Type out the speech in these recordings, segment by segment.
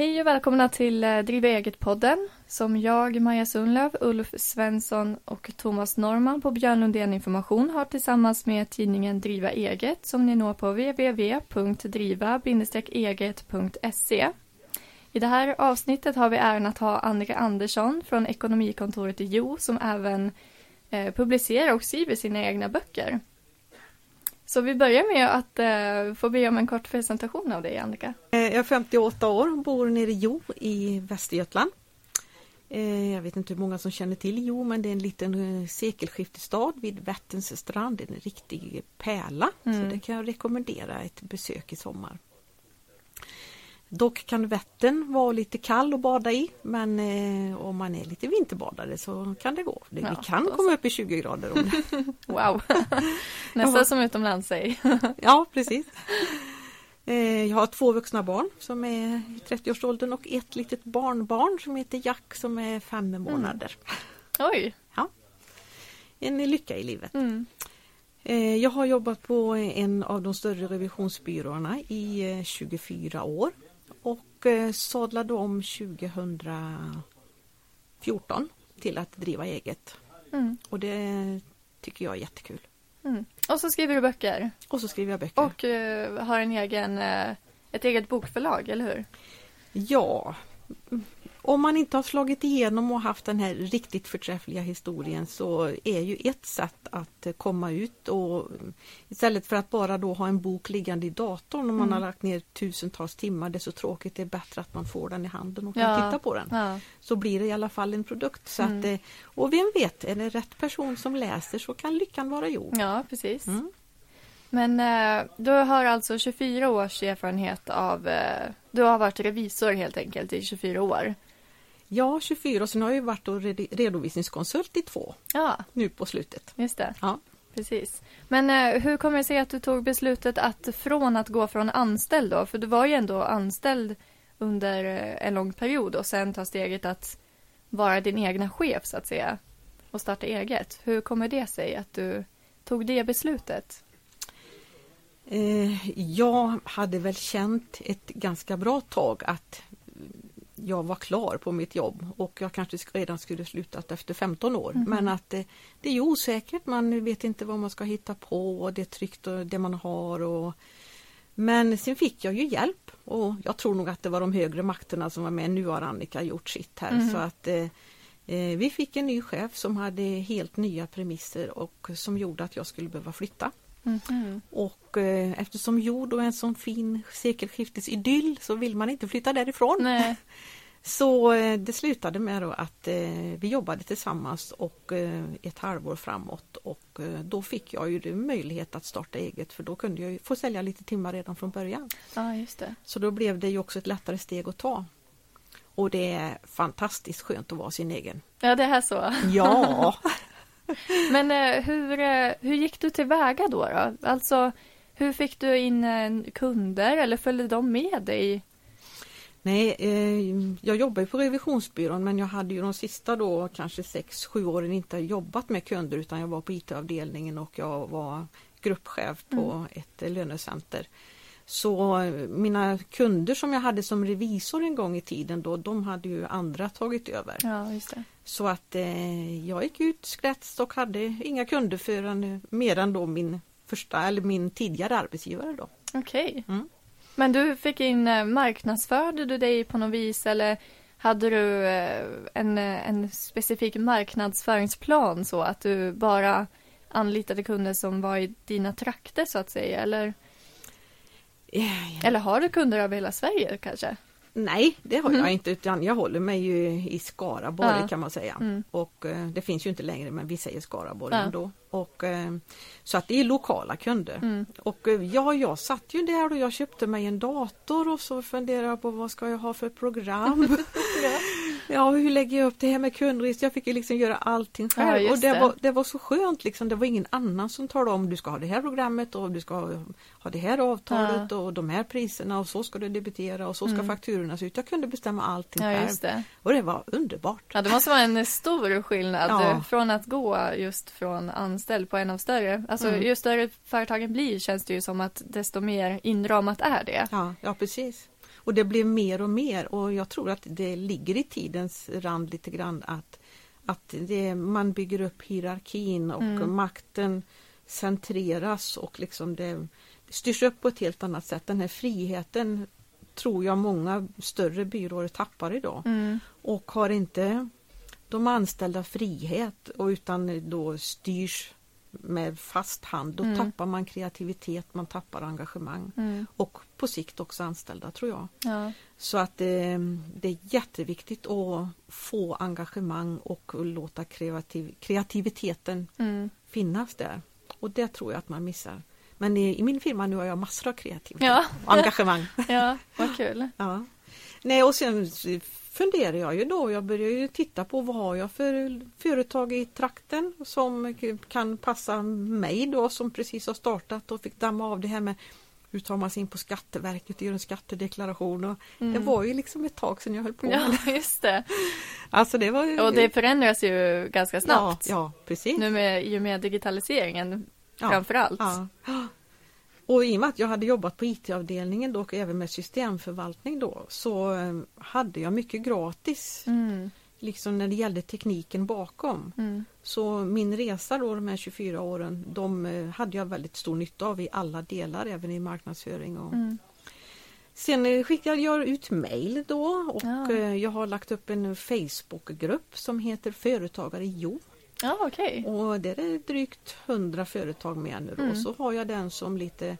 Hej och välkomna till eh, Driva eget-podden som jag, Maja Sundlöv, Ulf Svensson och Thomas Norman på Björn Lundén Information har tillsammans med tidningen Driva eget som ni når på www.driva-eget.se. I det här avsnittet har vi äran att ha Annika Andersson från Ekonomikontoret i Jo som även eh, publicerar och skriver sina egna böcker. Så vi börjar med att eh, få be om en kort presentation av dig, Annika. Eh, jag är 58 år och bor nere i Jo i Västergötland. Eh, jag vet inte hur många som känner till Jo, men det är en liten eh, sekelskiftesstad vid Vätterns strand. En riktig pärla, mm. så det kan jag rekommendera ett besök i sommar. Dock kan Vättern vara lite kall att bada i men eh, om man är lite vinterbadare så kan det gå. Det, ja, vi kan komma upp i 20 grader. Om det. wow! Nästan ja. som utomlands säg. ja, precis. Eh, jag har två vuxna barn som är i 30-årsåldern och ett litet barnbarn som heter Jack som är fem månader. Mm. Oj! Ja. En lycka i livet. Mm. Eh, jag har jobbat på en av de större revisionsbyråerna i 24 år och eh, sadlade om 2014 till att driva eget. Mm. Och det tycker jag är jättekul. Mm. Och så skriver du böcker. Och så skriver jag böcker. Och uh, har en egen, uh, ett eget bokförlag, eller hur? Ja, om man inte har slagit igenom och haft den här riktigt förträffliga historien så är ju ett sätt att komma ut och istället för att bara då ha en bok liggande i datorn om mm. man har lagt ner tusentals timmar, det är så tråkigt, det är bättre att man får den i handen och kan ja. titta på den. Ja. Så blir det i alla fall en produkt. Så mm. att, eh, och vem vet, är det rätt person som läser så kan lyckan vara gjord. Ja, precis. Mm. Men eh, du har alltså 24 års erfarenhet av, eh, du har varit revisor helt enkelt i 24 år. Ja, 24 och sen har jag varit och redovisningskonsult i två ja. nu på slutet. Just det. Ja. Precis. Men eh, hur kommer det sig att du tog beslutet att från att gå från anställd då, för du var ju ändå anställd under eh, en lång period och sen ta steget att vara din egna chef så att säga och starta eget. Hur kommer det sig att du tog det beslutet? Eh, jag hade väl känt ett ganska bra tag att jag var klar på mitt jobb och jag kanske redan skulle slutat efter 15 år. Mm. Men att det, det, är osäkert, man vet inte vad man ska hitta på och det är tryggt och det man har. Och, men sen fick jag ju hjälp och jag tror nog att det var de högre makterna som var med. Nu har Annika gjort sitt här mm. så att eh, eh, vi fick en ny chef som hade helt nya premisser och som gjorde att jag skulle behöva flytta. Mm. Och eh, eftersom jord är en sån fin sekelskiftesidyll så vill man inte flytta därifrån. Nej. Så eh, det slutade med att eh, vi jobbade tillsammans och eh, ett halvår framåt och eh, då fick jag ju möjlighet att starta eget för då kunde jag få sälja lite timmar redan från början. Ja, just det. Så då blev det ju också ett lättare steg att ta. Och det är fantastiskt skönt att vara sin egen. Ja, det är så. Ja! Men eh, hur, eh, hur gick du tillväga då, då? Alltså, hur fick du in eh, kunder eller följde de med dig? Nej, jag jobbar på revisionsbyrån men jag hade ju de sista då kanske 6-7 åren inte jobbat med kunder utan jag var på IT-avdelningen och jag var gruppchef på mm. ett lönecenter. Så mina kunder som jag hade som revisor en gång i tiden då, de hade ju andra tagit över. Ja, just det. Så att eh, jag gick ut skrätts och hade inga kunder förrän mer än då min första eller min tidigare arbetsgivare då. Okej. Okay. Mm. Men du fick in, eh, marknadsförde du dig på något vis eller hade du eh, en, eh, en specifik marknadsföringsplan så att du bara anlitade kunder som var i dina trakter så att säga eller? Eller har du kunder över hela Sverige kanske? Nej, det har jag mm. inte utan jag håller mig ju i Skaraborg ja. kan man säga. Mm. Och eh, det finns ju inte längre men vi säger Skaraborg ja. ändå. Och, eh, så att det är lokala kunder. Mm. Och eh, ja, jag satt ju där och jag köpte mig en dator och så funderade jag på vad ska jag ha för program. ja. Ja, hur lägger jag upp det här med kundregister? Jag fick ju liksom göra allting själv ja, och det, det, Var, det var så skönt liksom. Det var ingen annan som talade om du ska ha det här programmet och du ska ha det här avtalet och de här priserna och så ska du debitera och så ska mm. fakturorna se ut. Jag kunde bestämma allting själv. Det. Och det var underbart. Ja, det måste vara en stor skillnad från att gå just från anställd på en av större. Alltså mm. ju större företagen blir känns det ju som att desto mer inramat är det. Ja, ja precis. Och det blev mer och mer och jag tror att det ligger i tidens rand lite grann att, att det, man bygger upp hierarkin och Mm. makten centreras och liksom det styrs upp på ett helt annat sätt. Den här friheten tror jag många större byråer tappar idag Mm. och har inte de anställda frihet och utan då styrs med fast hand. Då Mm. tappar man kreativitet, man tappar engagemang Mm. och på sikt också anställda tror jag. Ja. Så att eh, det är jätteviktigt att få engagemang och låta kreativ kreativiteten Mm. finnas där. Och det tror jag att man missar. Men i, i min firma nu har jag massor av kreativitet Ja. och engagemang. ja, vad kul. Ja. Nej, och sen funderar jag ju då, jag börjar ju titta på vad har jag för företag i trakten som kan passa mig då som precis har startat och fick damma av det här med hur tar man sig in på Skatteverket och gör en skattedeklaration. Och Mm. Det var ju liksom ett tag sedan jag höll på med. Ja, just det. Alltså det var ju... Och det förändras ju ganska snabbt. Ja, ja precis. Nu med, och med digitaliseringen Ja, framför allt. Ja. Och i och med att jag hade jobbat på IT-avdelningen då och även med systemförvaltning då så eh, hade jag mycket gratis Mm. liksom när det gällde tekniken bakom. Mm. Så min resa då de här 24 åren de eh, hade jag väldigt stor nytta av i alla delar även i marknadsföring. Och... Mm. Sen eh, skickade jag ut mail då och Ja. jag har lagt upp en Facebookgrupp som heter Företagare i Jo. Ja, okej. Och där är drygt 100 företag med nu. Mm. Och så har jag den som lite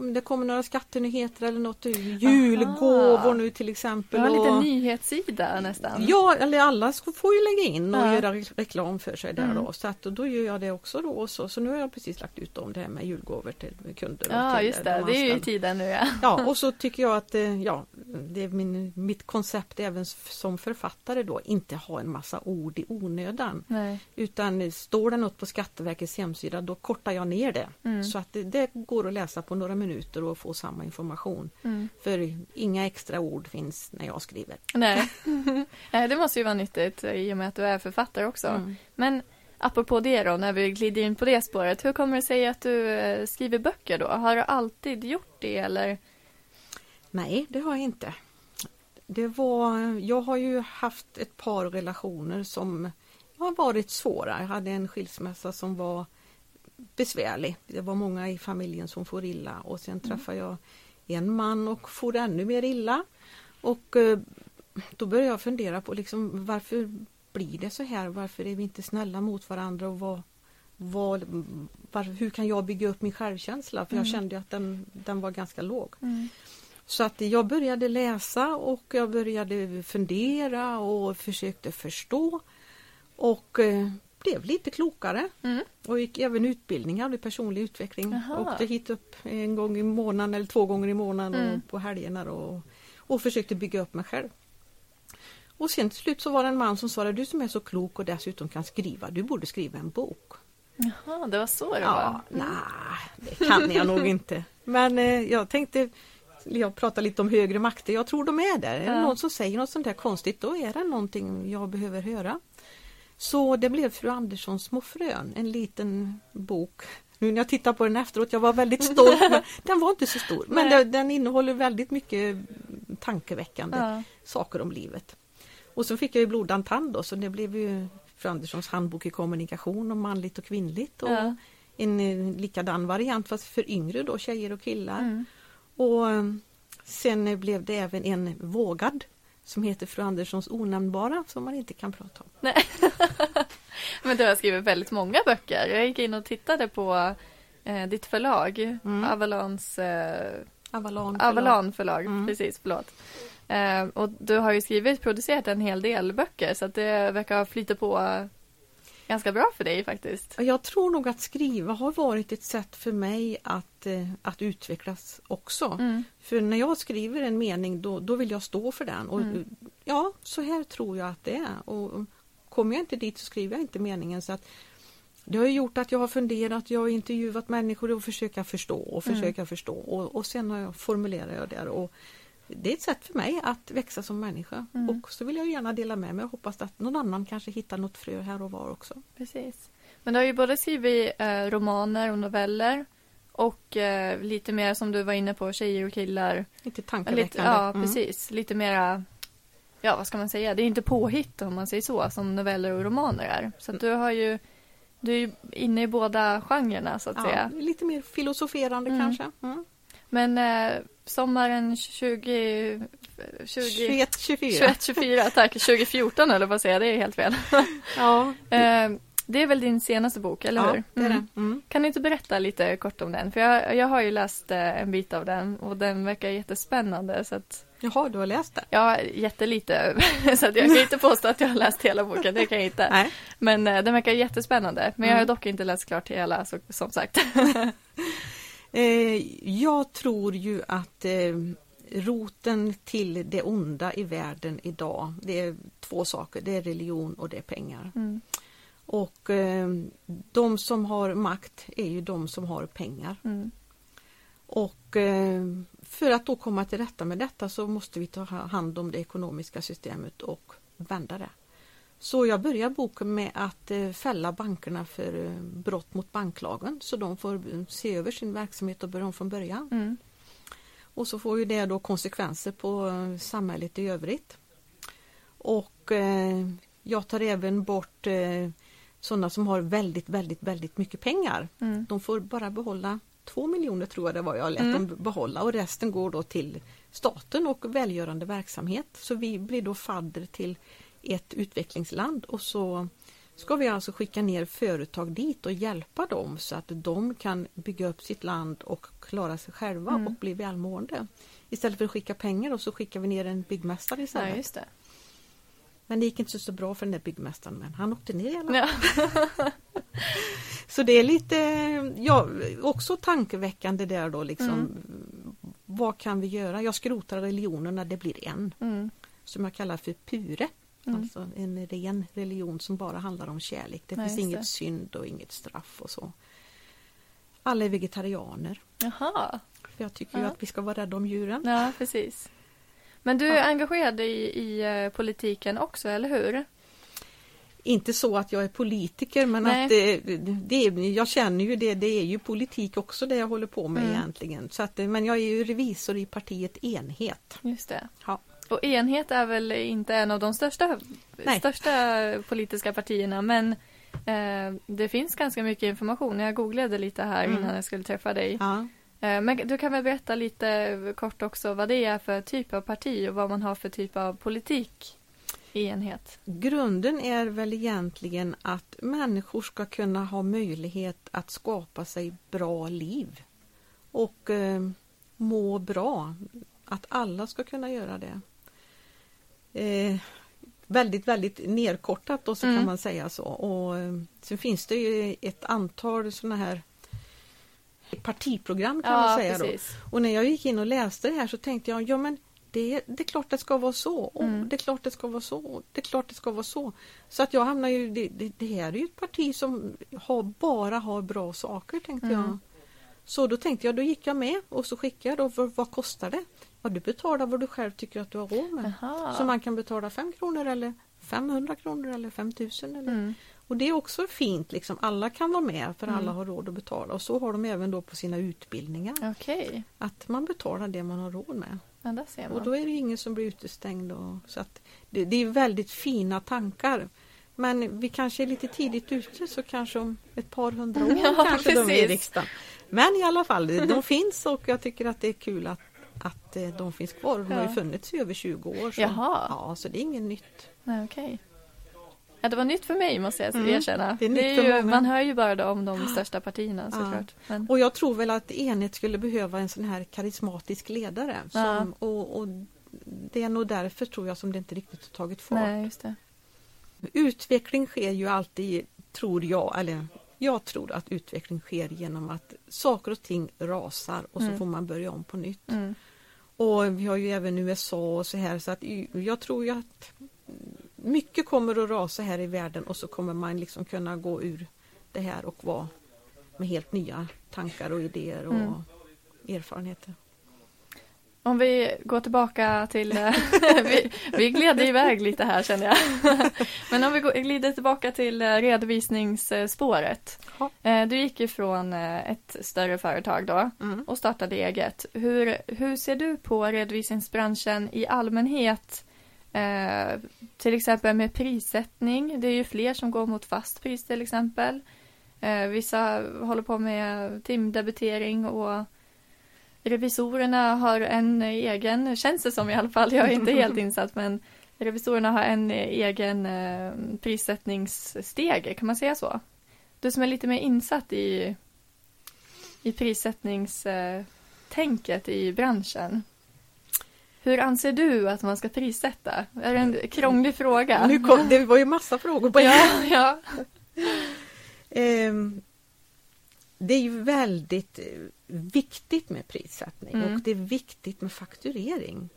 om det kommer några skattenyheter eller något julgåvor nu till exempel. har en och- liten nyhetssida nästan. Ja, eller alla får ju lägga in och Ja. göra re- reklam för sig där Mm. då. Så att, då gör jag det också då. Så, så nu har jag precis lagt ut om det här med julgåvor till kunder. Ja, till just de det. Det är ju i tiden nu ja. Ja, och så tycker jag att eh, ja, det är min, mitt koncept även som författare då, inte ha en massa ord i onödan. Nej. Utan står det något på Skatteverkets hemsida då kortar jag ner det. Mm. Så att det, det går att läsa på några minuter och få samma information. Mm. För inga extra ord finns när jag skriver. Nej. Nej, det måste ju vara nyttigt i och med att du är författare också. Mm. Men apropå det då, när vi glider in på det spåret. Hur kommer det sig att du eh, skriver böcker då? Har du alltid gjort det eller? Nej, det har jag inte. Det var, jag har ju haft ett par relationer som har varit svåra. Jag hade en skilsmässa som var besvärlig. Det var många i familjen som får illa och sen träffade jag en man och får ännu mer illa. Och eh, då började jag fundera på liksom, varför blir det så här? Varför är vi inte snälla mot varandra? Och vad, vad, varför, hur kan jag bygga upp min självkänsla? För jag Mm. kände att den, den var ganska låg. Mm. Så att jag började läsa och jag började fundera och försökte förstå. Och eh, blev lite klokare Mm. och gick även utbildningar i personlig utveckling. Jaha. Åkte hit upp en gång i månaden eller två gånger i månaden Mm. och på helgerna och, och försökte bygga upp mig själv. Och sen till slut så var det en man som sa det, du som är så klok och dessutom kan skriva, du borde skriva en bok. Jaha, det var så det Ja, var. nej, det kan jag nog inte. Men eh, jag tänkte, jag pratar lite om högre makter, jag tror de är där. Är det Ja. någon som säger något sånt där konstigt, då är det någonting jag behöver höra. Så det blev Fru Anderssons små frön, en liten bok. Nu när jag tittar på den efteråt, jag var väldigt stolt, men den var inte så stor. Men det, den innehåller väldigt mycket tankeväckande Ja. saker om livet. Och så fick jag ju blodad tand då, så det blev ju Fru Anderssons handbok i kommunikation om manligt och kvinnligt. Och Ja. en eh, likadan variant fast för yngre då, tjejer och killar. Mm. Och eh, sen blev det även en vågad som heter Fru Anderssons onämnbara som man inte kan prata om. Nej. Men du har skrivit väldigt många böcker. Jag gick in och tittade på eh, ditt förlag, Mm. Avalons eh, Avalon. förlag. Avalon förlag, Mm. precis, förlåt. Eh, och du har ju skrivit, producerat en hel del böcker så att det verkar ha flyttat på ganska bra för dig faktiskt. Jag tror nog att skriva har varit ett sätt för mig att, eh, att utvecklas också. Mm. För när jag skriver en mening då, då vill jag stå för den. Och, Mm. Ja, så här tror jag att det är. Och kommer jag inte dit så skriver jag inte meningen. Så att det har gjort att jag har funderat, jag har intervjuat människor och försöka förstå och Mm. försöka förstå. Och, och sen har jag, formulerar jag där. Och det är ett sätt för mig att växa som människa. Mm. Och så vill jag gärna dela med mig och hoppas att någon annan kanske hittar något frö här och var också. Precis. Men du har ju både skrivit eh, romaner och noveller Och eh, lite mer som du var inne på, tjejer och killar. Lite tankeväckande. ja, Mm. precis. Lite mera, ja vad ska man säga, det är inte påhitt om man säger så, som noveller och romaner är. Så du har ju, du är ju inne i båda genrerna så att Ja, säga. lite mer filosoferande Mm. kanske. Mm. Men eh, sommaren 20, 20 21, 24. 21, 24, tack, 2014 eller vad säger jag, det är helt fel. Ja, Eh, det är väl din senaste bok, eller ja hur? det är Mm. det. Mm. Kan du inte berätta lite kort om den? För jag, jag har ju läst eh, en bit av den och den verkar jättespännande så att Jaha, du har läst det? Ja, jättelite. så att jag kan inte påstå att jag har läst hela boken, det kan jag inte. Nej. Men eh, den verkar jättespännande. Men jag har Mm. dock inte läst klart hela, så, som sagt. Eh, jag tror ju att eh, roten till det onda i världen idag, det är två saker. Det är religion och det är pengar. Mm. Och eh, de som har makt är ju de som har pengar. Mm. Och för att då komma till rätta med detta så måste vi ta hand om det ekonomiska systemet och vända det. Så jag börjar boken med att eh, fälla bankerna för eh, brott mot banklagen så de får eh, se över sin verksamhet och börja om från början. Mm. Och så får ju det då konsekvenser på samhället i övrigt. Och eh, jag tar även bort eh, sådana som har väldigt, väldigt, väldigt mycket pengar. Mm. De får bara behålla två miljoner tror jag det var jag lät Mm. dem behålla och resten går då till staten och välgörande verksamhet. Så vi blir då fadder till ett utvecklingsland och så ska vi alltså skicka ner företag dit och hjälpa dem så att de kan bygga upp sitt land och klara sig själva Mm. och bli välmående. Istället för att skicka pengar och så skickar vi ner en byggmästare Ja, istället. just det. Men det gick inte så bra för den där byggmästaren men han åkte ner i alla fall. Ja. Så det är lite, ja, också tankeväckande där då liksom. Mm. Vad kan vi göra? Jag skrotar religionen när det blir en. Mm. Som jag kallar för pure. Mm. Alltså en ren religion som bara handlar om kärlek. Det Ja, finns inget det. synd och inget straff och så. Alla är vegetarianer. Jaha, För jag tycker ju Ja. att vi ska vara rädda om djuren. ja precis. Men du Ja. är engagerad i, i eh, politiken också, eller hur? Inte så att jag är politiker men Nej. att det, det, är- jag känner ju det, det är ju politik också det jag håller på med Mm. egentligen. Så att, men jag är ju revisor i partiet Enhet. Just det. Ja. Och enhet är väl inte en av de största, Nej. största politiska partierna, men eh, det finns ganska mycket information. Jag googlade lite här Mm. innan jag skulle träffa dig. Ja. Eh, men du kan väl berätta lite kort också vad det är för typ av parti och vad man har för typ av politik i enhet. Grunden är väl egentligen att människor ska kunna ha möjlighet att skapa sig bra liv och eh, må bra. Att alla ska kunna göra det. Eh, väldigt, väldigt nerkortat då så Mm. kan man säga så. Och eh, sen finns det ju ett antal sådana här partiprogram kan man säga då. Och när jag gick in och läste det här så tänkte jag, ja men det, det är klart det ska vara så. Och Mm. Det är klart det ska vara så. och Det är klart det ska vara så. Så att jag hamnar ju, det, det, det här är ju ett parti som har, bara har bra saker tänkte Mm. jag. Så då tänkte jag, då gick jag med och så skickade jag då, vad, vad kostar det? Ja, du betalar vad du själv tycker att du har råd med. Jaha. Så man kan betala 5 kronor eller 500 kronor eller 5000 eller Mm. och det är också fint, liksom. alla kan vara med för Mm. alla har råd att betala. Och så har de även då på sina utbildningar. Okej, Att man betalar det man har råd med. ja. Och då är det ingen som blir utestängd. Och, så att det, det är väldigt fina tankar. Men vi kanske är lite tidigt ute så kanske om ett par hundra år Ja, kanske de är i precis. riksdagen. Men i alla fall, de finns och jag tycker att det är kul att, att eh, de finns kvar. De har Ja. ju funnits i över 20 år. Så, Jaha. Ja, så det är inget nytt. Nej, okej. Ja, det var nytt för mig måste jag Mm, erkänna. det är nytt för ju, man hör ju bara om de största partierna Ja. såklart. Men, Och jag tror väl att enhet skulle behöva en sån här karismatisk ledare. Som, Ja. och, och det är nog därför tror jag som det inte riktigt har tagit fart. nej, det. Utveckling sker ju alltid, tror jag, eller jag tror att utveckling sker genom att saker och ting rasar och så Mm. får man börja om på nytt. Mm. Och vi har ju även USA och så här så att jag tror ju att mycket kommer att rasa här i världen och så kommer man liksom kunna gå ur det här och vara med helt nya tankar och idéer och Mm. erfarenheter. Om vi går tillbaka till, eh, vi, vi gled iväg lite här känner jag. Men om vi går, glider tillbaka till eh, redovisningsspåret. Ja. Eh, Du gick ifrån ett större företag då Mm. och startade eget. Hur, hur ser du på redovisningsbranschen i allmänhet? Eh, till exempel med prissättning. Det är ju fler som går mot fast pris till exempel. Eh, vissa håller på med timdebitering och revisorerna har en egen, känns det som i alla fall, jag är inte helt insatt, men revisorerna har en egen eh, prissättningsstege, kan man säga så? Du som är lite mer insatt i, i prissättningstänket i branschen. Hur anser du att man ska prissätta? Är det en krånglig fråga? Nu kom, det var ju massa frågor på en Ja, ja. Ehm, Det är ju väldigt eh, viktigt med prissättning Mm. och det är viktigt med fakturering.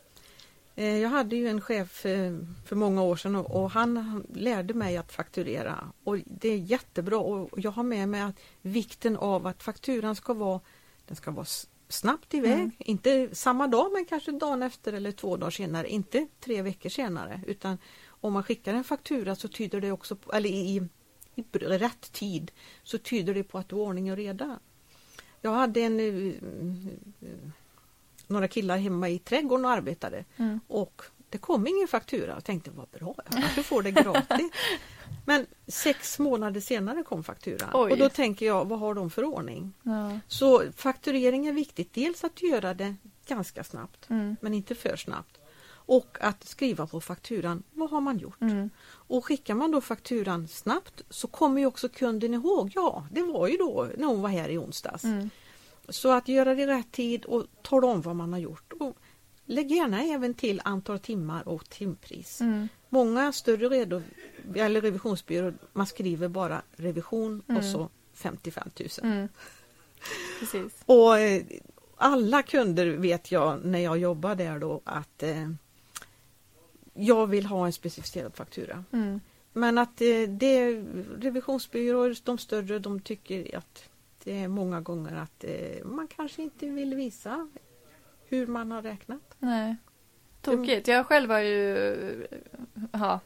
Eh, Jag hade ju en chef eh, för många år sedan och han lärde mig att fakturera och det är jättebra och jag har med mig att vikten av att fakturan ska vara den ska vara snabbt iväg, Mm. inte samma dag men kanske dagen efter eller två dagar senare, inte tre veckor senare utan om man skickar en faktura så tyder det också på, eller i, i rätt tid så tyder det på att det är ordning och reda. Jag hade en eh, eh, några killar hemma i trädgården och arbetade Mm. och det kom ingen faktura. Jag tänkte vad bra, kanske får det gratis. Men sex månader senare kom fakturan Oj. och då tänker jag, vad har de för ordning? ja. Så fakturering är viktigt, dels att göra det ganska snabbt Mm. men inte för snabbt. Och att skriva på fakturan, vad har man gjort? Mm. Och skickar man då fakturan snabbt så kommer ju också kunden ihåg, ja det var ju då när hon var här i onsdags. Mm. Så att göra det i rätt tid och tala om vad man har gjort. Och lägg gärna även till antal timmar och timpris. Mm. Många större redo, eller revisionsbyråer, man skriver bara revision och Mm. så 55 000. Mm. Och eh, alla kunder vet jag när jag jobbar där då att eh, jag vill ha en specificerad faktura. Mm. Men att eh, det revisionsbyråer, de större, de tycker att det är många gånger att eh, man kanske inte vill visa hur man har räknat. Nej. Tokigt. Jag själv var ju ja,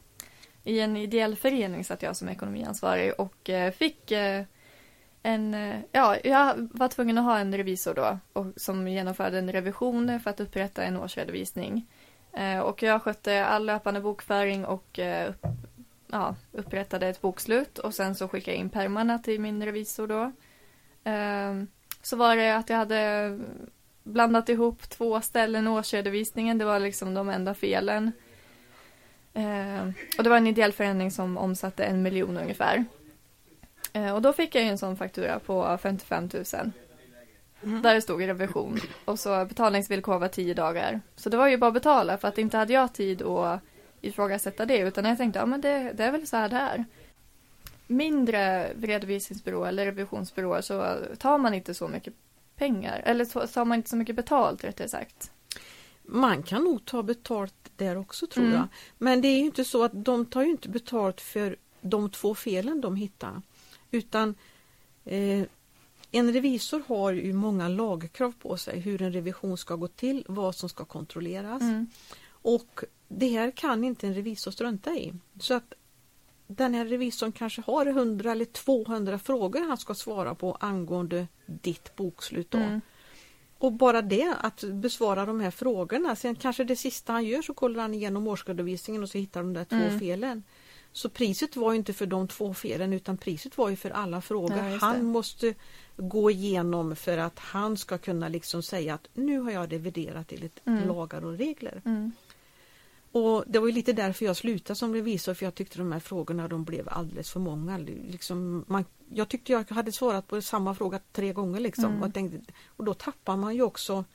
i en ideell förening satt jag som ekonomiansvarig och eh, fick en, ja, jag var tvungen att ha en revisor då och, som genomförde en revision för att upprätta en årsredovisning. Eh, och jag skötte all löpande bokföring och eh, upp, ja, upprättade ett bokslut och sen så skickade jag in permarna till min revisor då. Ehm, så var det att jag hade blandat ihop två ställen i årsredovisningen. Det var liksom de enda felen. Ehm, och det var en ideell förening som omsatte en miljon ungefär. Eh, och då fick jag ju en sån faktura på 55 000. Mm. Där det stod revision. Och så betalningsvillkor var 10 dagar. Så det var ju bara att betala för att inte hade jag tid att ifrågasätta det. Utan jag tänkte, ja men det, det är väl så här det är. Mindre redovisningsbyrå eller revisionsbyråer så tar man inte så mycket pengar. Eller så tar man inte så mycket betalt rättare sagt. Man kan nog ta betalt där också tror Mm. jag. Men det är ju inte så att de tar ju inte betalt för de två felen de hittar. Utan eh, en revisor har ju många lagkrav på sig hur en revision ska gå till, vad som ska kontrolleras. Mm. Och det här kan inte en revisor strunta i. Så att den här revisorn kanske har 100 eller 200 frågor han ska svara på angående ditt bokslut. Då. Mm. Och bara det, att besvara de här frågorna. Sen kanske det sista han gör så kollar han igenom årsredovisningen och så hittar de där två Mm. felen. Så priset var inte för de två felen utan priset var ju för alla frågor Ja, han måste gå igenom för att han ska kunna liksom säga att nu har jag reviderat enligt Mm. lagar och regler. Mm. Och Det var ju lite därför jag slutade som revisor för jag tyckte de här frågorna de blev alldeles för många. Liksom man, jag tyckte jag hade svarat på samma fråga tre gånger liksom. Mm. Och, tänkte, och då tappar man ju också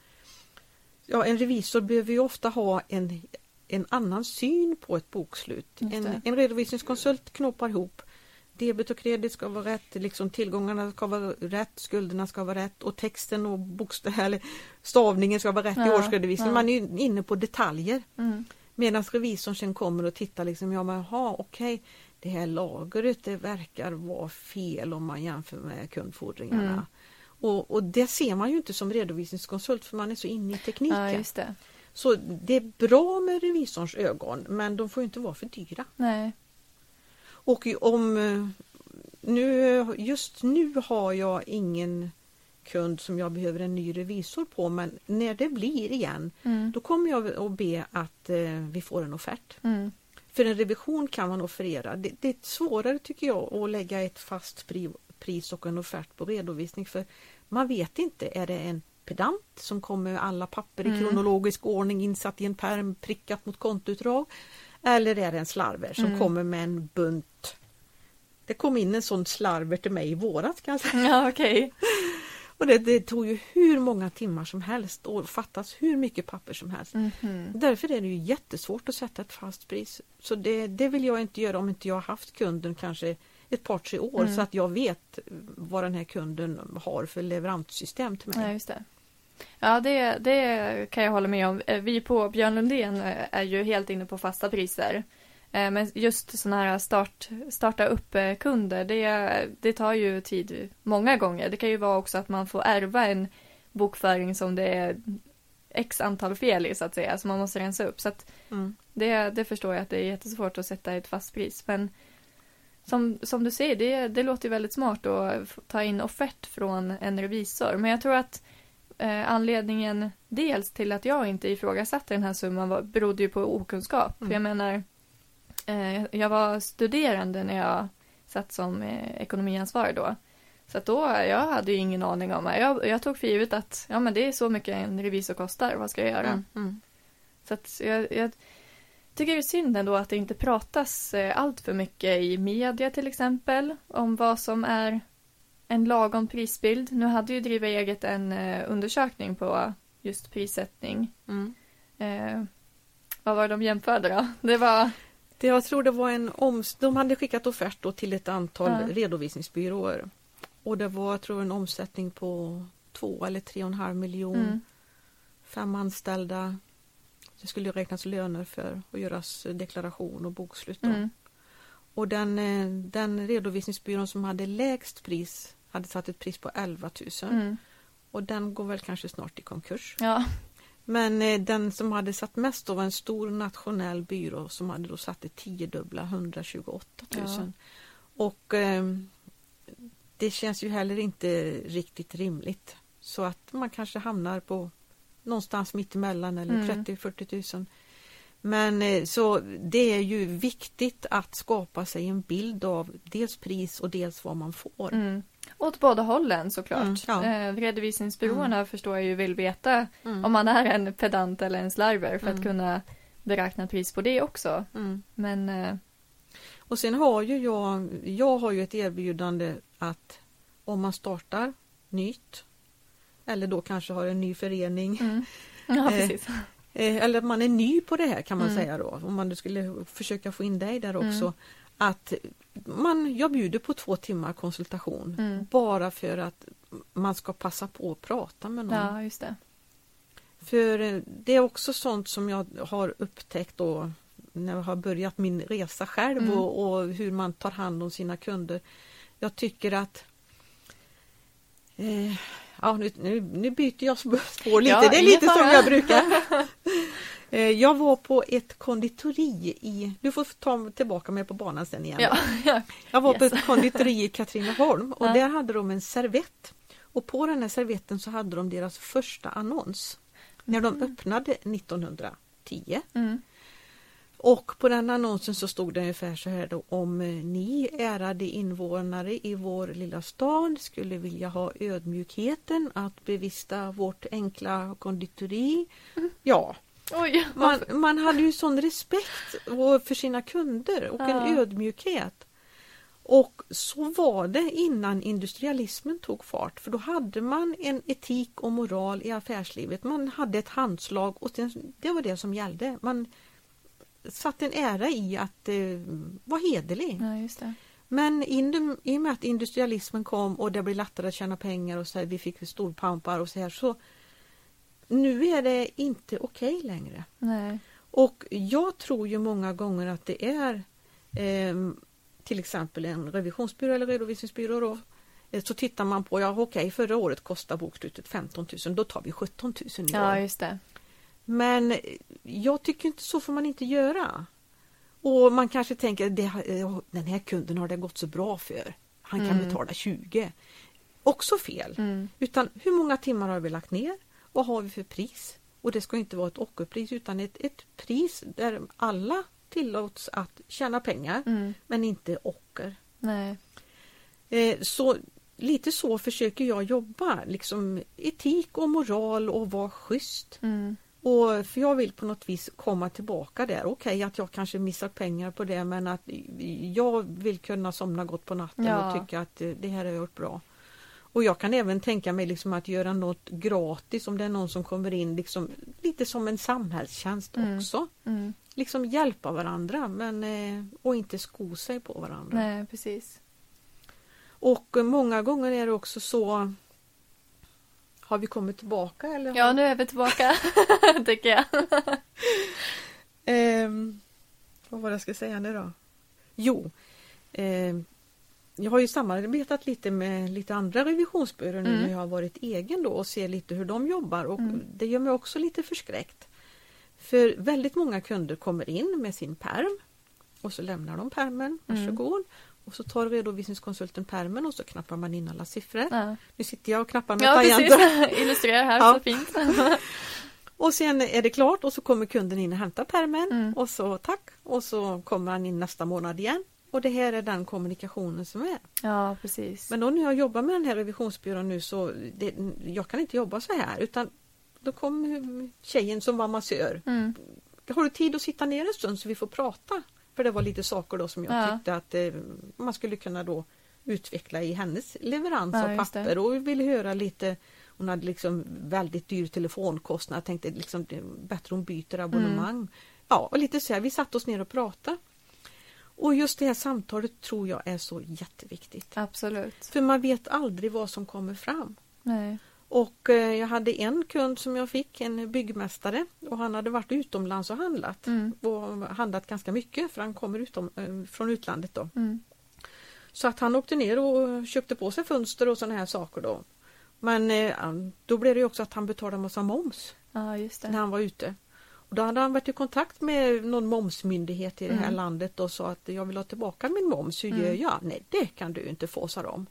Ja, en revisor behöver ju ofta ha en, en annan syn på ett bokslut. En, en redovisningskonsult knoppar ihop Debet och kredit ska vara rätt, liksom tillgångarna ska vara rätt, skulderna ska vara rätt och texten och bokstav, eller stavningen ska vara rätt i Ja, årsredovisningen. ja. Man är inne på detaljer. Mm. Medan revisorn sen kommer och tittar liksom, ja men jaha, okej, det här lagret det verkar vara fel om man jämför med kundfordringarna. Mm. Och, och det ser man ju inte som redovisningskonsult för man är så inne i tekniken. Ja. Så det är bra med revisorns ögon men de får inte vara för dyra. Nej. Och om eh, nu, just nu har jag ingen kund som jag behöver en ny revisor på men när det blir igen Mm. då kommer jag att be att eh, vi får en offert. Mm. För en revision kan man offerera. Det, det är svårare tycker jag att lägga ett fast pri- pris och en offert på redovisning för man vet inte, är det en pedant som kommer med alla papper i Mm. kronologisk ordning insatt i en perm prickat mot kontoutdrag eller är det en slarver som Mm. kommer med en bunt det kom in en sån slarver till mig i våras kan jag säga. Ja, okej. Och det, det tog ju hur många timmar som helst och fattas hur mycket papper som helst. Mhm. Därför är det ju jättesvårt att sätta ett fast pris. Så det, det vill jag inte göra om inte jag har haft kunden kanske ett par tre år Mm. så att jag vet vad den här kunden har för leveranssystem till mig. Ja, just det. Ja, det, det kan jag hålla med om. Eh, Vi på Björn Lundén eh, är ju helt inne på fasta priser. Eh, Men just sådana här start, starta upp-kunder, det, det tar ju tid många gånger. Det kan ju vara också att man får ärva en bokföring som det är x antal fel i så att säga, så man måste rensa upp. Så att Mm. det, det förstår jag att det är jättesvårt att sätta ett fast pris. Men som, som du säger, det, det låter ju väldigt smart att ta in offert från en revisor. Men jag tror att eh, anledningen dels till att jag inte ifrågasatte den här summan var, berodde ju på okunskap. Mm. För jag menar, eh, jag var studerande när jag satt som eh, ekonomiansvarig då. Så att då, jag hade ju ingen aning om det. Jag, jag tog för givet att ja, men det är så mycket en revisor kostar, vad ska jag göra? Mm. Mm. Så att jag, jag tycker det är synd ändå att det inte pratas eh, allt för mycket i media till exempel om vad som är en lagom prisbild. Nu hade ju Driva eget en eh, undersökning på just prissättning. Mm. Eh, vad var det de jämförde då? Det var... Det, jag tror det var en oms de hade skickat offert då till ett antal Ja. redovisningsbyråer. Och det var jag tror en omsättning på två eller tre och en halv miljon. Mm, Fem anställda. Det skulle ju räknas löner för och göras deklaration och bokslut. Mm, Och den, eh, den redovisningsbyrån som hade lägst pris hade satt ett pris på 11 000 mm. och den går väl kanske snart i konkurs. Ja, Men eh, den som hade satt mest då var en stor nationell byrå som hade då satt det tiodubbla 128 000. Ja. Och eh, det känns ju heller inte riktigt rimligt. Så att man kanske hamnar på någonstans mitt emellan eller Mm. 30-40 000. Men eh, så det är ju viktigt att skapa sig en bild av dels pris och dels vad man får. mm. Åt båda hållen såklart. Mm, ja. eh, redovisningsbyråerna förstår jag ju vill veta Mm. om man är en pedant eller en slarver för att Mm. kunna beräkna pris på det också. Mm. Men eh, Och sen har ju jag, jag har ju ett erbjudande att om man startar nytt eller då kanske har en ny förening mm. ja, precis. eh, eller att man är ny på det här kan man Mm. säga då om man skulle försöka få in dig där också Mm. att man, jag bjuder på två timmar konsultation Mm. bara för att man ska passa på att prata med någon. Ja, just det. För eh, det är också sånt som jag har upptäckt då när jag har börjat min resa själv Mm. och, och hur man tar hand om sina kunder. Jag tycker att eh, Ja, nu, nu, nu byter jag spår lite. Ja, det är lite som jag brukar. Eh, jag var på ett konditori i... Du får ta tillbaka mig på banan sen igen. Ja, ja. Jag var på Yes. ett konditori i Katrineholm och där hade de en servett. Och på den här servetten så hade de deras första annons. När de öppnade 1910. Mm. Och på den annonsen så stod det ungefär så här då om eh, ni ärade invånare i vår lilla stad skulle vilja ha ödmjukheten att bevista vårt enkla konditori. Ja, Oj, man, man hade ju sån respekt för sina kunder och en Ja. ödmjukhet. Och så var det innan industrialismen tog fart för då hade man en etik och moral i affärslivet. Man hade ett handslag och det var det som gällde. Man satte en ära i att eh, vara hederlig. Ja. Men in, i och med att industrialismen kom och det blev lättare att tjäna pengar och så här, vi fick storpampar och så här så nu är det inte okej längre. Nej. Och jag tror ju många gånger att det är ehm, till exempel en revisionsbyrå eller redovisningsbyrå då, Eh, Så tittar man på, ja okej förra året kostade bokslutet 15 000, då tar vi 17 000 i år. Ja, just det. Men jag tycker inte så får man inte göra. Och man kanske tänker, det, eh, den här kunden har det gått så bra för. Han kan Mm. betala 20. Också fel. Mm. Utan hur många timmar har vi lagt ner? Vad har vi för pris? Och det ska inte vara ett ockerpris utan ett, ett pris där alla tillåts att tjäna pengar Mm. men inte ocker. Nej. Eh, så lite så försöker jag jobba, liksom etik och moral och vara schysst. Mm. Och för jag vill på något vis komma tillbaka där. Okej att jag kanske missar pengar på det men att jag vill kunna somna gott på natten Ja. och tycka att eh, det här har jag gjort bra. Och jag kan även tänka mig liksom att göra något gratis om det är någon som kommer in liksom lite som en samhällstjänst Mm. också. Mm. Liksom hjälpa varandra men eh, och inte sko sig på varandra. Nej, precis. Och eh, många gånger är det också så Har vi kommit tillbaka eller? har- Ja, nu är vi tillbaka, tycker jag. Ehm, vad var det jag ska säga nu då? Jo, ehm, jag har ju samarbetat lite med lite andra revisionsbyråer nu Mm. när jag har varit egen då och ser lite hur de jobbar och Mm. det gör mig också lite förskräckt. För väldigt många kunder kommer in med sin perm och så lämnar de permen, Mm. Och så tar redovisningskonsulten permen och så knappar man in alla siffror. Ja, Nu sitter jag och knappar med ja tangenter. Illustrerar här Ja. så fint. Och sen är det klart och så kommer kunden in och hämtar permen Mm. och så tack och så kommer han in nästa månad igen. Och det här är den kommunikationen som är. Ja, precis. Men då när jag jobbar med den här revisionsbyrån nu så det, jag kan inte jobba så här utan då kom tjejen som var massör. Mm. Har du tid att sitta ner en stund så vi får prata? För det var lite saker då som jag Ja. tyckte att eh, man skulle kunna då utveckla i hennes leverans Ja, av papper och ville höra lite hon hade liksom väldigt dyr telefonkostnad. Jag tänkte liksom det är bättre hon byter abonnemang. Mm. Ja, och lite så här, vi satte oss ner och pratade. Och just det här samtalet tror jag är så jätteviktigt. Absolut. För man vet aldrig vad som kommer fram. Nej. Och eh, jag hade en kund som jag fick, en byggmästare och han hade varit utomlands och handlat. Mm. Och handlat ganska mycket för han kommer utom, eh, från utlandet då. Mm. Så att han åkte ner och köpte på sig fönster och sådana här saker då. Men eh, då blev det också att han betalade massa moms just när han var ute. Och då hade han varit i kontakt med någon momsmyndighet i det här Mm. landet och sa att jag vill ha tillbaka min moms, hur Mm. gör jag? Nej, det kan du inte få, sa de.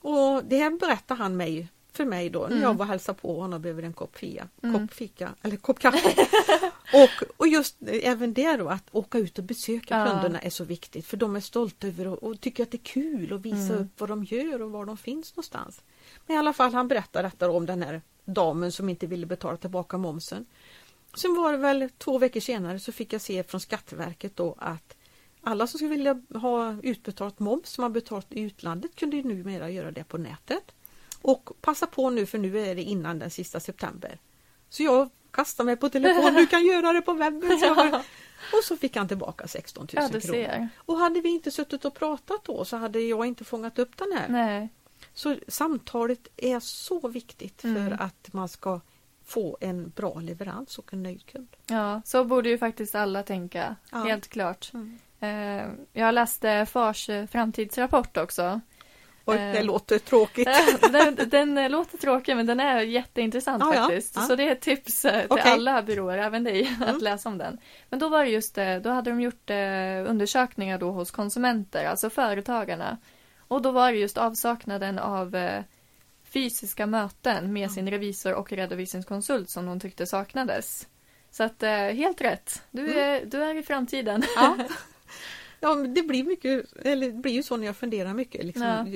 Och det här berättade han mig för mig då när Mm. jag var och hälsade på honom bredvid en kopp fia, Mm. kopp fika eller kopp kaffe. och, och just även det då att åka ut och besöka Ja. kunderna är så viktigt för de är stolta över och, och tycker att det är kul att visa Mm. upp vad de gör och var de finns någonstans. Men i alla fall han berättar detta om den här damen som inte ville betala tillbaka momsen. Sen var det väl två veckor senare så fick jag se från Skatteverket då att alla som skulle vilja ha utbetalt moms som har betalat i utlandet kunde ju numera göra det på nätet. Och passa på nu för nu är det innan den sista september. Så jag kastade mig på telefon, du kan göra det på webben. Så var, och så fick han tillbaka 16 000 Ja, kronor. Och hade vi inte suttit och pratat då så hade jag inte fångat upp den här. Nej. Så samtalet är så viktigt Mm. för att man ska få en bra leverans och en nöjd kund. Ja, så borde ju faktiskt alla tänka. Ja. Helt klart. Mm. Eh, jag läste Fars framtidsrapport också. Oj, Eh. det låter tråkigt. den, den eh, låter tråkig men den är jätteintressant ja. faktiskt. Ja. Så det är ett tips eh, till Okej. alla byråer, även dig, Mm. att läsa om den. Men då var det just det, då hade de gjort eh, undersökningar då hos konsumenter, alltså företagarna. Och då var det just avsaknaden av eh, fysiska möten med sin revisor och redovisningskonsult som de tyckte saknades. Så att eh, helt rätt, du Mm. är, du är i framtiden. Ja. Ja, det blir mycket, eller det blir ju så när jag funderar mycket. Liksom. Ja.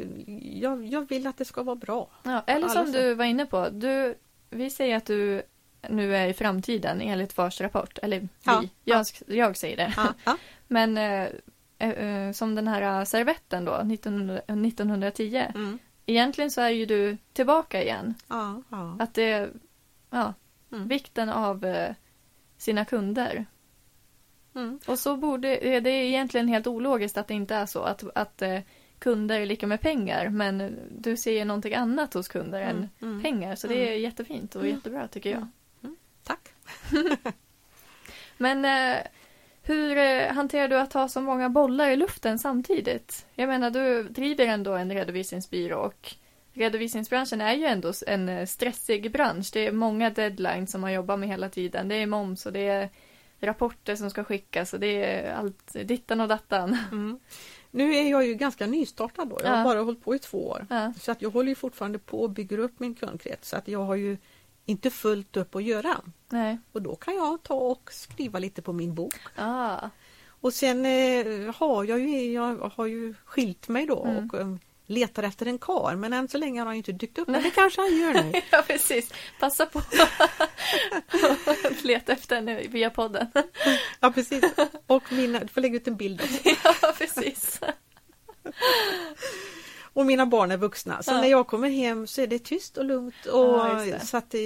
Jag, jag vill att det ska vara bra. Ja, eller som sätt. du var inne på, du, vi säger att du nu är i framtiden enligt Fars rapport. Eller vi, Ja, jag, ja. jag säger det. Men eh, eh, eh, som den här servetten då, 1900, 1910. Mm. Egentligen så är ju du tillbaka igen. Att det, ja, Mm. vikten av eh, sina kunder. Mm. Och så borde, eh, det är egentligen helt ologiskt att det inte är så. Att, att eh, kunder är lika med pengar. Men du ser någonting annat hos kunder än Mm. Mm. pengar. Så det är jättefint och Mm. jättebra tycker jag. Mm. Tack. Men eh, Hur hanterar du att ha så många bollar i luften samtidigt? Jag menar, du driver ändå en redovisningsbyrå och redovisningsbranschen är ju ändå en stressig bransch. Det är många deadlines som man jobbar med hela tiden. Det är moms och det är rapporter som ska skickas och det är allt dittan och dattan. Mm. Nu är jag ju ganska nystartad då. Jag har Ja. bara hållit på i två år. Ja. Så att jag håller ju fortfarande på och bygger upp min kundkrets. Så att jag har ju inte fullt upp att göra. Nej. Och då kan jag ta och skriva lite på min bok. Ah. Och sen eh, har jag ju, jag har ju skilt mig då Mm. och eh, letar efter en kar men än så länge har han inte dykt upp. Men det kanske han gör nu. Ja, precis. Passa på att leta efter henne via podden. Ja precis. Och mina, du får lägga ut en bild också. ja, precis. Och mina barn är vuxna. Så Ja. när jag kommer hem så är det tyst och lugnt. Och, Ja, det. så att eh,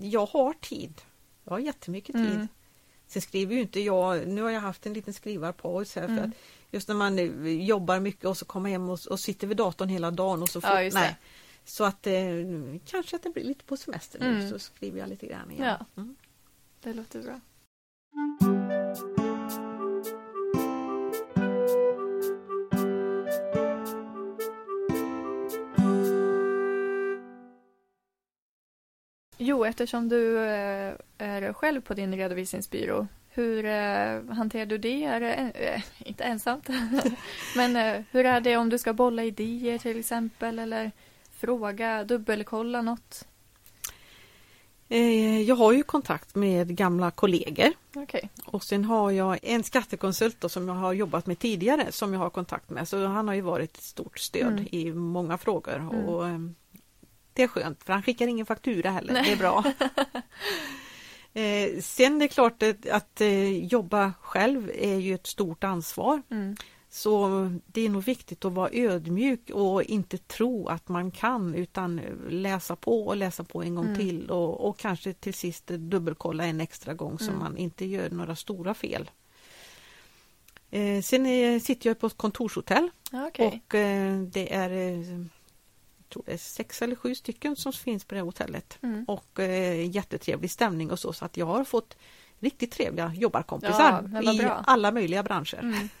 jag har tid. Jag har jättemycket tid. Mm. Sen skriver ju inte jag, nu har jag haft en liten skrivarpaus här Mm. för att just när man eh, jobbar mycket och så kommer hem och, och sitter vid datorn hela dagen och så får, Ja, nej. Så att eh, kanske att det blir lite på semester nu Mm. så skriver jag lite grann igen. Ja. Mm. Det låter bra. Jo, eftersom du eh, är själv på din redovisningsbyrå, hur eh, hanterar du det? Är eh, inte ensamt, men eh, hur är det om du ska bolla idéer till exempel eller fråga, dubbelkolla något? Eh, jag har ju kontakt med gamla kollegor Okej. och sen har jag en skattekonsult som jag har jobbat med tidigare som jag har kontakt med. Så han har ju varit ett stort stöd Mm. i många frågor. Mm. Och, det är skönt för han skickar ingen faktura heller, Nej. det är bra. eh, sen är det klart att, att eh, jobba själv är ju ett stort ansvar. Mm. Så det är nog viktigt att vara ödmjuk och inte tro att man kan utan läsa på och läsa på en gång Mm. till och, och kanske till sist dubbelkolla en extra gång så Mm. man inte gör några stora fel. Eh, sen är, sitter jag på ett kontorshotell Okej. och eh, det är eh, tror det är sex eller sju stycken som finns på det hotellet Mm. och eh, jättetrevlig stämning och så så att jag har fått riktigt trevliga Ja, jobbarkompisar vad i alla möjliga branscher. Mm.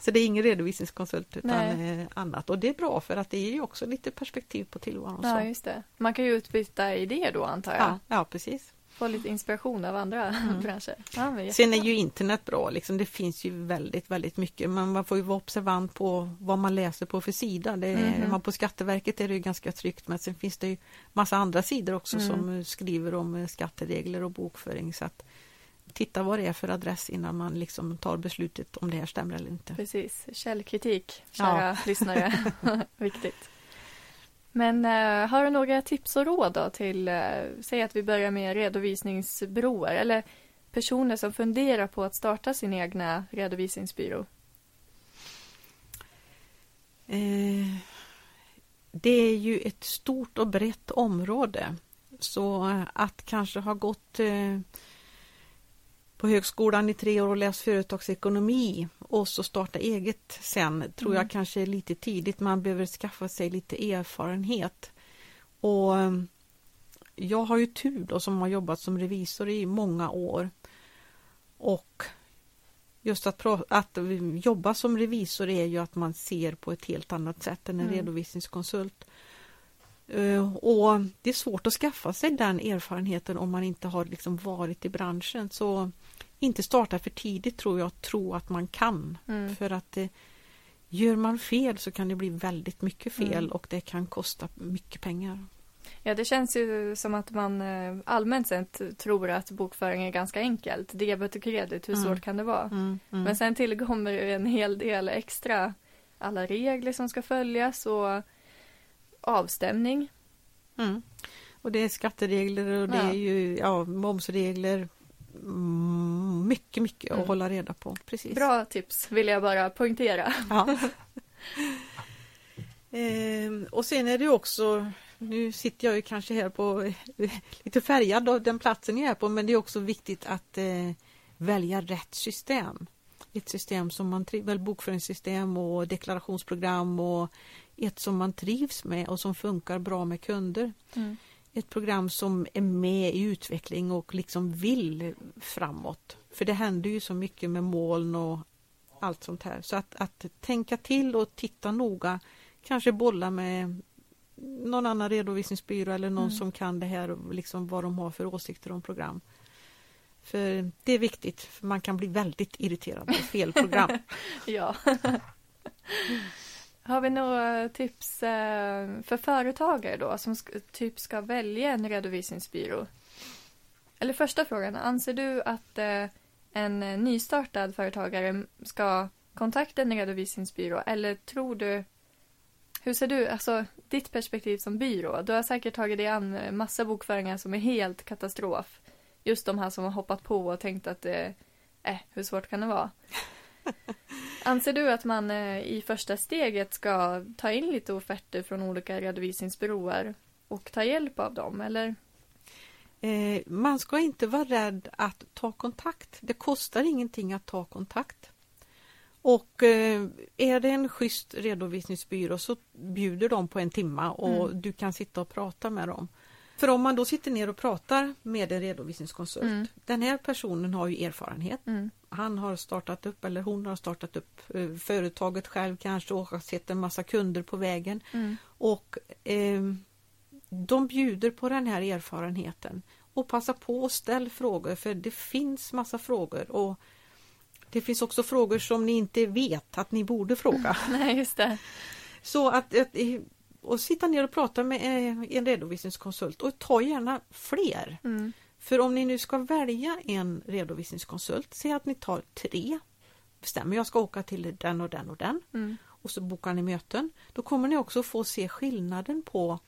Så det är ingen redovisningskonsult utan Nej. eh, annat och det är bra för att det ger ju också lite perspektiv på tillvaron. Ja, just det. Man kan ju utbyta idéer då antar jag. Ja, ja, precis. Få lite inspiration av andra branscher. Ja, Mm. Sen är ju internet bra, liksom. det finns ju väldigt, väldigt mycket men man får ju vara observant på vad man läser på för sida. Det är, Mhm. man på Skatteverket är det ju ganska tryggt men sen finns det ju massa andra sidor också Mm. som eh, skriver om eh, skatteregler och bokföring så att titta vad det är för adress innan man liksom tar beslutet om det här stämmer eller inte. Precis. Källkritik, kära lyssnare. Viktigt. Men eh, har du några tips och råd då till, eh, säg att vi börjar med redovisningsbyråer eller personer som funderar på att starta sin egna redovisningsbyrå? Eh, det är ju ett stort och brett område. Så att kanske ha gått eh, på högskolan i tre år och läst företagsekonomi och så starta eget sen tror Mm. jag kanske är lite tidigt. Man behöver skaffa sig lite erfarenhet. Och eh, jag har ju tur då som har jobbat som revisor i många år. Och just att, att jobba som revisor är ju att man ser på ett helt annat sätt än en Mm. redovisningskonsult. Eh, Och det är svårt att skaffa sig den erfarenheten om man inte har liksom varit i branschen. Så inte starta för tidigt tror jag, tro att man kan. Mm. För att eh, gör man fel så kan det bli väldigt mycket fel Mm. och det kan kosta mycket pengar. Ja, det känns ju som att man eh, allmänt sett tror att bokföring är ganska enkelt. Debet och kredit, hur Mm. svårt kan det vara? Mm, mm. Men sen tillkommer en hel del extra. Alla regler som ska följas och avstämning. Mm. Och det är skatteregler och det Ja. är ju ja, momsregler. Mm, mycket, mycket Mm. att hålla reda på. Precis. Bra tips vill jag bara poängtera. Ja. ehm, och sen är det också, nu sitter jag ju kanske här på lite färgad av den platsen jag är på, men det är också viktigt att eh, välja rätt system. Ett system som man trivs väl bokföringssystem och deklarationsprogram och ett som man trivs med och som funkar bra med kunder. Mm. ett program som är med i utveckling och liksom vill framåt. För det händer ju så mycket med moln och allt sånt här. Så att, att tänka till och titta noga, kanske bolla med någon annan redovisningsbyrå eller någon mm. som kan det här och liksom vad de har för åsikter om program. För det är viktigt, för man kan bli väldigt irriterad på fel program. ja. Har vi några tips eh, för företagare då som typ ska välja en redovisningsbyrå? Eller första frågan, anser du att eh, en nystartad företagare ska kontakta en redovisningsbyrå eller tror du hur ser du, alltså ditt perspektiv som byrå? Du har säkert tagit dig an massa bokföringar som är helt katastrof. Just de här som har hoppat på och tänkt att det, eh, hur svårt kan det vara? Anser du att man eh, i första steget ska ta in lite offerter från olika redovisningsbyråer och ta hjälp av dem, eller? Eh, man ska inte vara rädd att ta kontakt. Det kostar ingenting att ta kontakt. Och eh, är det en schysst redovisningsbyrå så bjuder de på en timma och mm. du kan sitta och prata med dem. För om man då sitter ner och pratar med en redovisningskonsult, mm. den här personen har ju erfarenhet. Mm. Han har startat upp eller hon har startat upp eh, företaget själv kanske och har sett en massa kunder på vägen. Mm. Och eh, de bjuder på den här erfarenheten och passa på att ställa frågor för det finns massa frågor och det finns också frågor som ni inte vet att ni borde fråga. Nej, just det. Så att, att och sitta ner och prata med eh, en redovisningskonsult och ta gärna fler. Mm. För om ni nu ska välja en redovisningskonsult, säg att ni tar tre, bestämmer jag ska åka till den och den och den mm. och så bokar ni möten. Då kommer ni också få se skillnaden på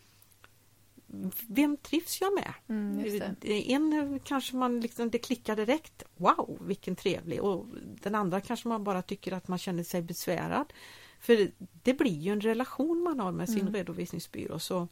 vem trivs jag med? Mm, en kanske man liksom, det klickar direkt, wow vilken trevlig och den andra kanske man bara tycker att man känner sig besvärad. För det blir ju en relation man har med sin mm. redovisningsbyrå. Så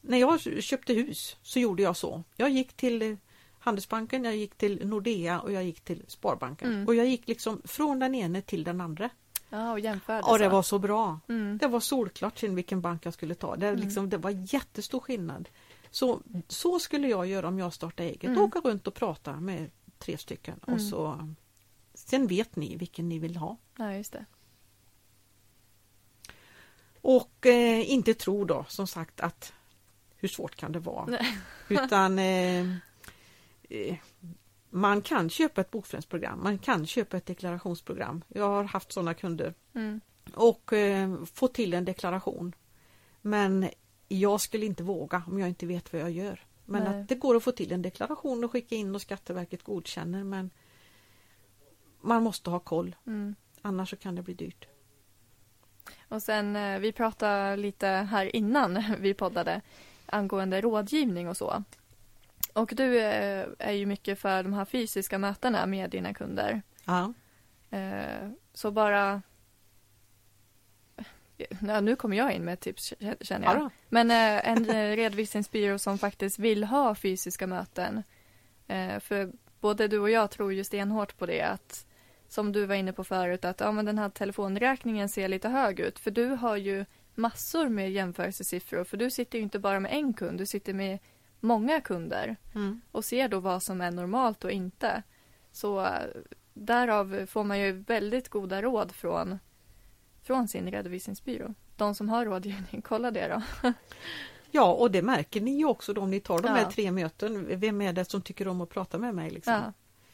när jag köpte hus så gjorde jag så. Jag gick till Handelsbanken, jag gick till Nordea och jag gick till Sparbanken. Mm. Och jag gick liksom från den ene till den andra. Ja, och jämförde. Ja, det var så bra. Mm. Det var solklart sen vilken bank jag skulle ta. Det, mm. liksom, det var jättestor skillnad. Så, så skulle jag göra om jag startade eget. Mm. Åka runt och prata med tre stycken och mm. så Sen vet ni vilken ni vill ha. Ja, just det. Och eh, inte tro då som sagt att hur svårt kan det vara? Nej. Utan eh, eh, man kan köpa ett bokföringsprogram, man kan köpa ett deklarationsprogram. Jag har haft sådana kunder. Mm. Och eh, få till en deklaration. Men jag skulle inte våga om jag inte vet vad jag gör. Men Nej. att det går att få till en deklaration och skicka in och Skatteverket godkänner men man måste ha koll. Mm. Annars så kan det bli dyrt. Och sen, eh, vi pratade lite här innan vi poddade angående rådgivning och så. Och du eh, är ju mycket för de här fysiska mötena med dina kunder. Ja. Eh, så bara... Ja, nu kommer jag in med ett tips känner jag. Ja Men en redovisningsbyrå som faktiskt vill ha fysiska möten. För både du och jag tror ju stenhårt på det att som du var inne på förut, att ja, men den här telefonräkningen ser lite hög ut. För du har ju massor med jämförelsesiffror. För du sitter ju inte bara med en kund, du sitter med många kunder. Mm. Och ser då vad som är normalt och inte. Så därav får man ju väldigt goda råd från, från sin redovisningsbyrå. De som har rådgivning, kolla det då. Ja, och det märker ni ju också då om ni tar de ja. här tre möten. Vem är det som tycker om att prata med mig? Liksom? Ja,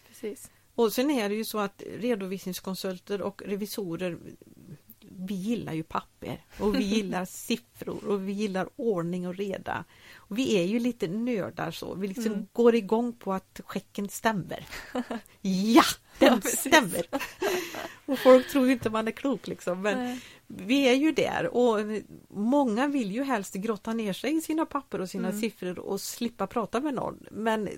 precis. Och sen är det ju så att redovisningskonsulter och revisorer vi gillar ju papper och vi gillar siffror och vi gillar ordning och reda. Och vi är ju lite nördar så, vi liksom mm. går igång på att checken stämmer. Ja, den ja, stämmer! och folk tror ju inte man är klok liksom. Men Nej. vi är ju där och många vill ju helst grotta ner sig i sina papper och sina mm. siffror och slippa prata med någon. Men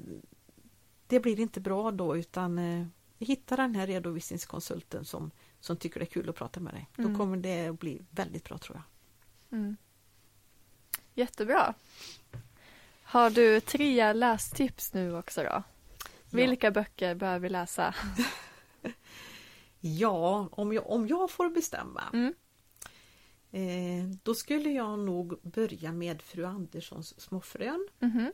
det blir inte bra då utan eh, hitta den här redovisningskonsulten som, som tycker det är kul att prata med dig. Mm. Då kommer det att bli väldigt bra tror jag. Mm. Jättebra. Har du tre lästips nu också då? Ja. Vilka böcker behöver vi läsa? ja, om jag, om jag får bestämma. Mm. Eh, då skulle jag nog börja med fru Anderssons Småfrön Mhm.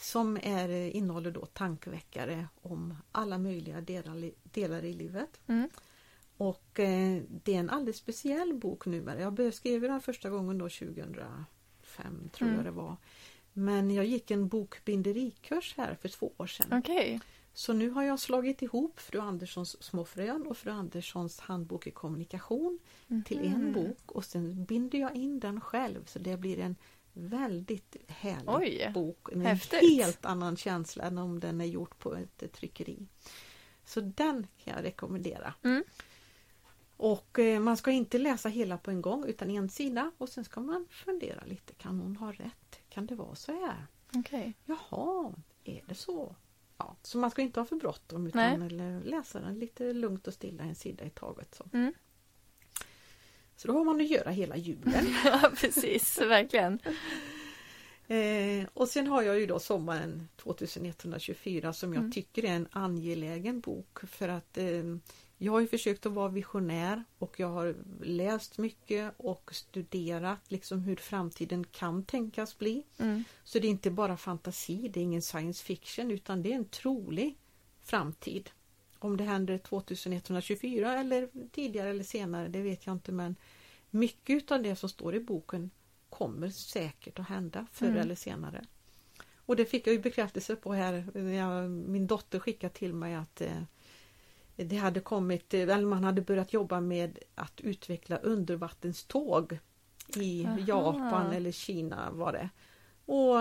Som är, eh, innehåller då tankeväckare om alla möjliga delar, delar i livet. Mm. Och eh, det är en alldeles speciell bok numera. Jag skriva den första gången då 2005 tror Mm. jag det var. Men jag gick en bokbinderikurs här för två år sedan. Okej. Så nu har jag slagit ihop Fru Anderssons Småfrön och Fru Anderssons handbok i kommunikation till en bok och sen binder jag in den själv så det blir en väldigt härlig Oj, bok. En häftigt. helt annan känsla än om den är gjord på ett tryckeri. Så den kan jag rekommendera. Mm. Och eh, man ska inte läsa hela på en gång utan en sida och sen ska man fundera lite. Kan hon ha rätt? Kan det vara så här? Okej. Jaha, är det så? Ja, så man ska inte ha för bråttom utan Nej. eller läsa den lite lugnt och stilla en sida i taget. Så. Mm. Så då har man att göra hela julen. Ja, precis. Verkligen. Eh, och sen har jag ju då sommaren 2124 som jag Mm. tycker är en angelägen bok för att eh, jag har försökt att vara visionär och jag har läst mycket och studerat liksom hur framtiden kan tänkas bli. Mm. Så det är inte bara fantasi, det är ingen science fiction utan det är en trolig framtid. Om det händer 2124 eller tidigare eller senare, det vet jag inte men mycket av det som står i boken kommer säkert att hända förr Mm. eller senare. Och det fick jag ju bekräftelse på här när jag, min dotter skickade till mig att eh, det hade kommit, eh, eller man hade börjat jobba med att utveckla undervattenståg i Aha. Japan eller Kina var det. Och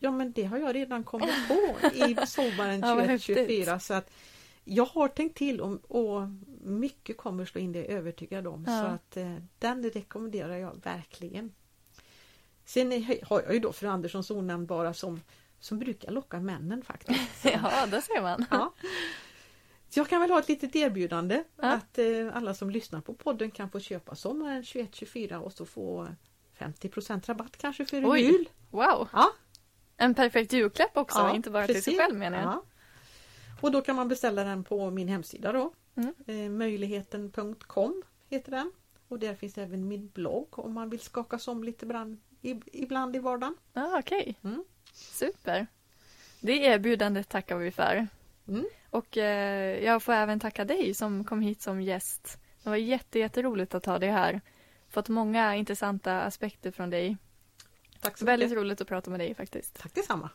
ja men det har jag redan kommit på i sommaren Ja, vad 2024 så att jag har tänkt till om, och mycket kommer slå in det är jag övertygad om. Ja. Så att eh, den rekommenderar jag verkligen. Sen är, har jag ju då fru Anderssons onämnbara som, som brukar locka männen faktiskt. Ja, där ser man. ja. Så jag kan väl ha ett litet erbjudande Ja. att eh, alla som lyssnar på podden kan få köpa sommaren 21-24 och så få 50 rabatt kanske för Oj. jul. Wow! Ja, En perfekt julklapp också, inte bara till sig precis. själv menar jag. Och då kan man beställa den på min hemsida då. Mm. Eh, möjligheten.com heter den. Och där finns även min blogg om man vill skakas om lite ibland, ibland i vardagen. Ah, Okej, Mm. super. Det erbjudandet tackar vi för. Mm. Och eh, jag får även tacka dig som kom hit som gäst. Det var jätte, jätteroligt att ha dig här. Fått många intressanta aspekter från dig. Tack så Väldigt mycket. roligt att prata med dig faktiskt. Tack detsamma.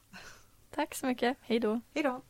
Tack så mycket. Hej då. Hej då.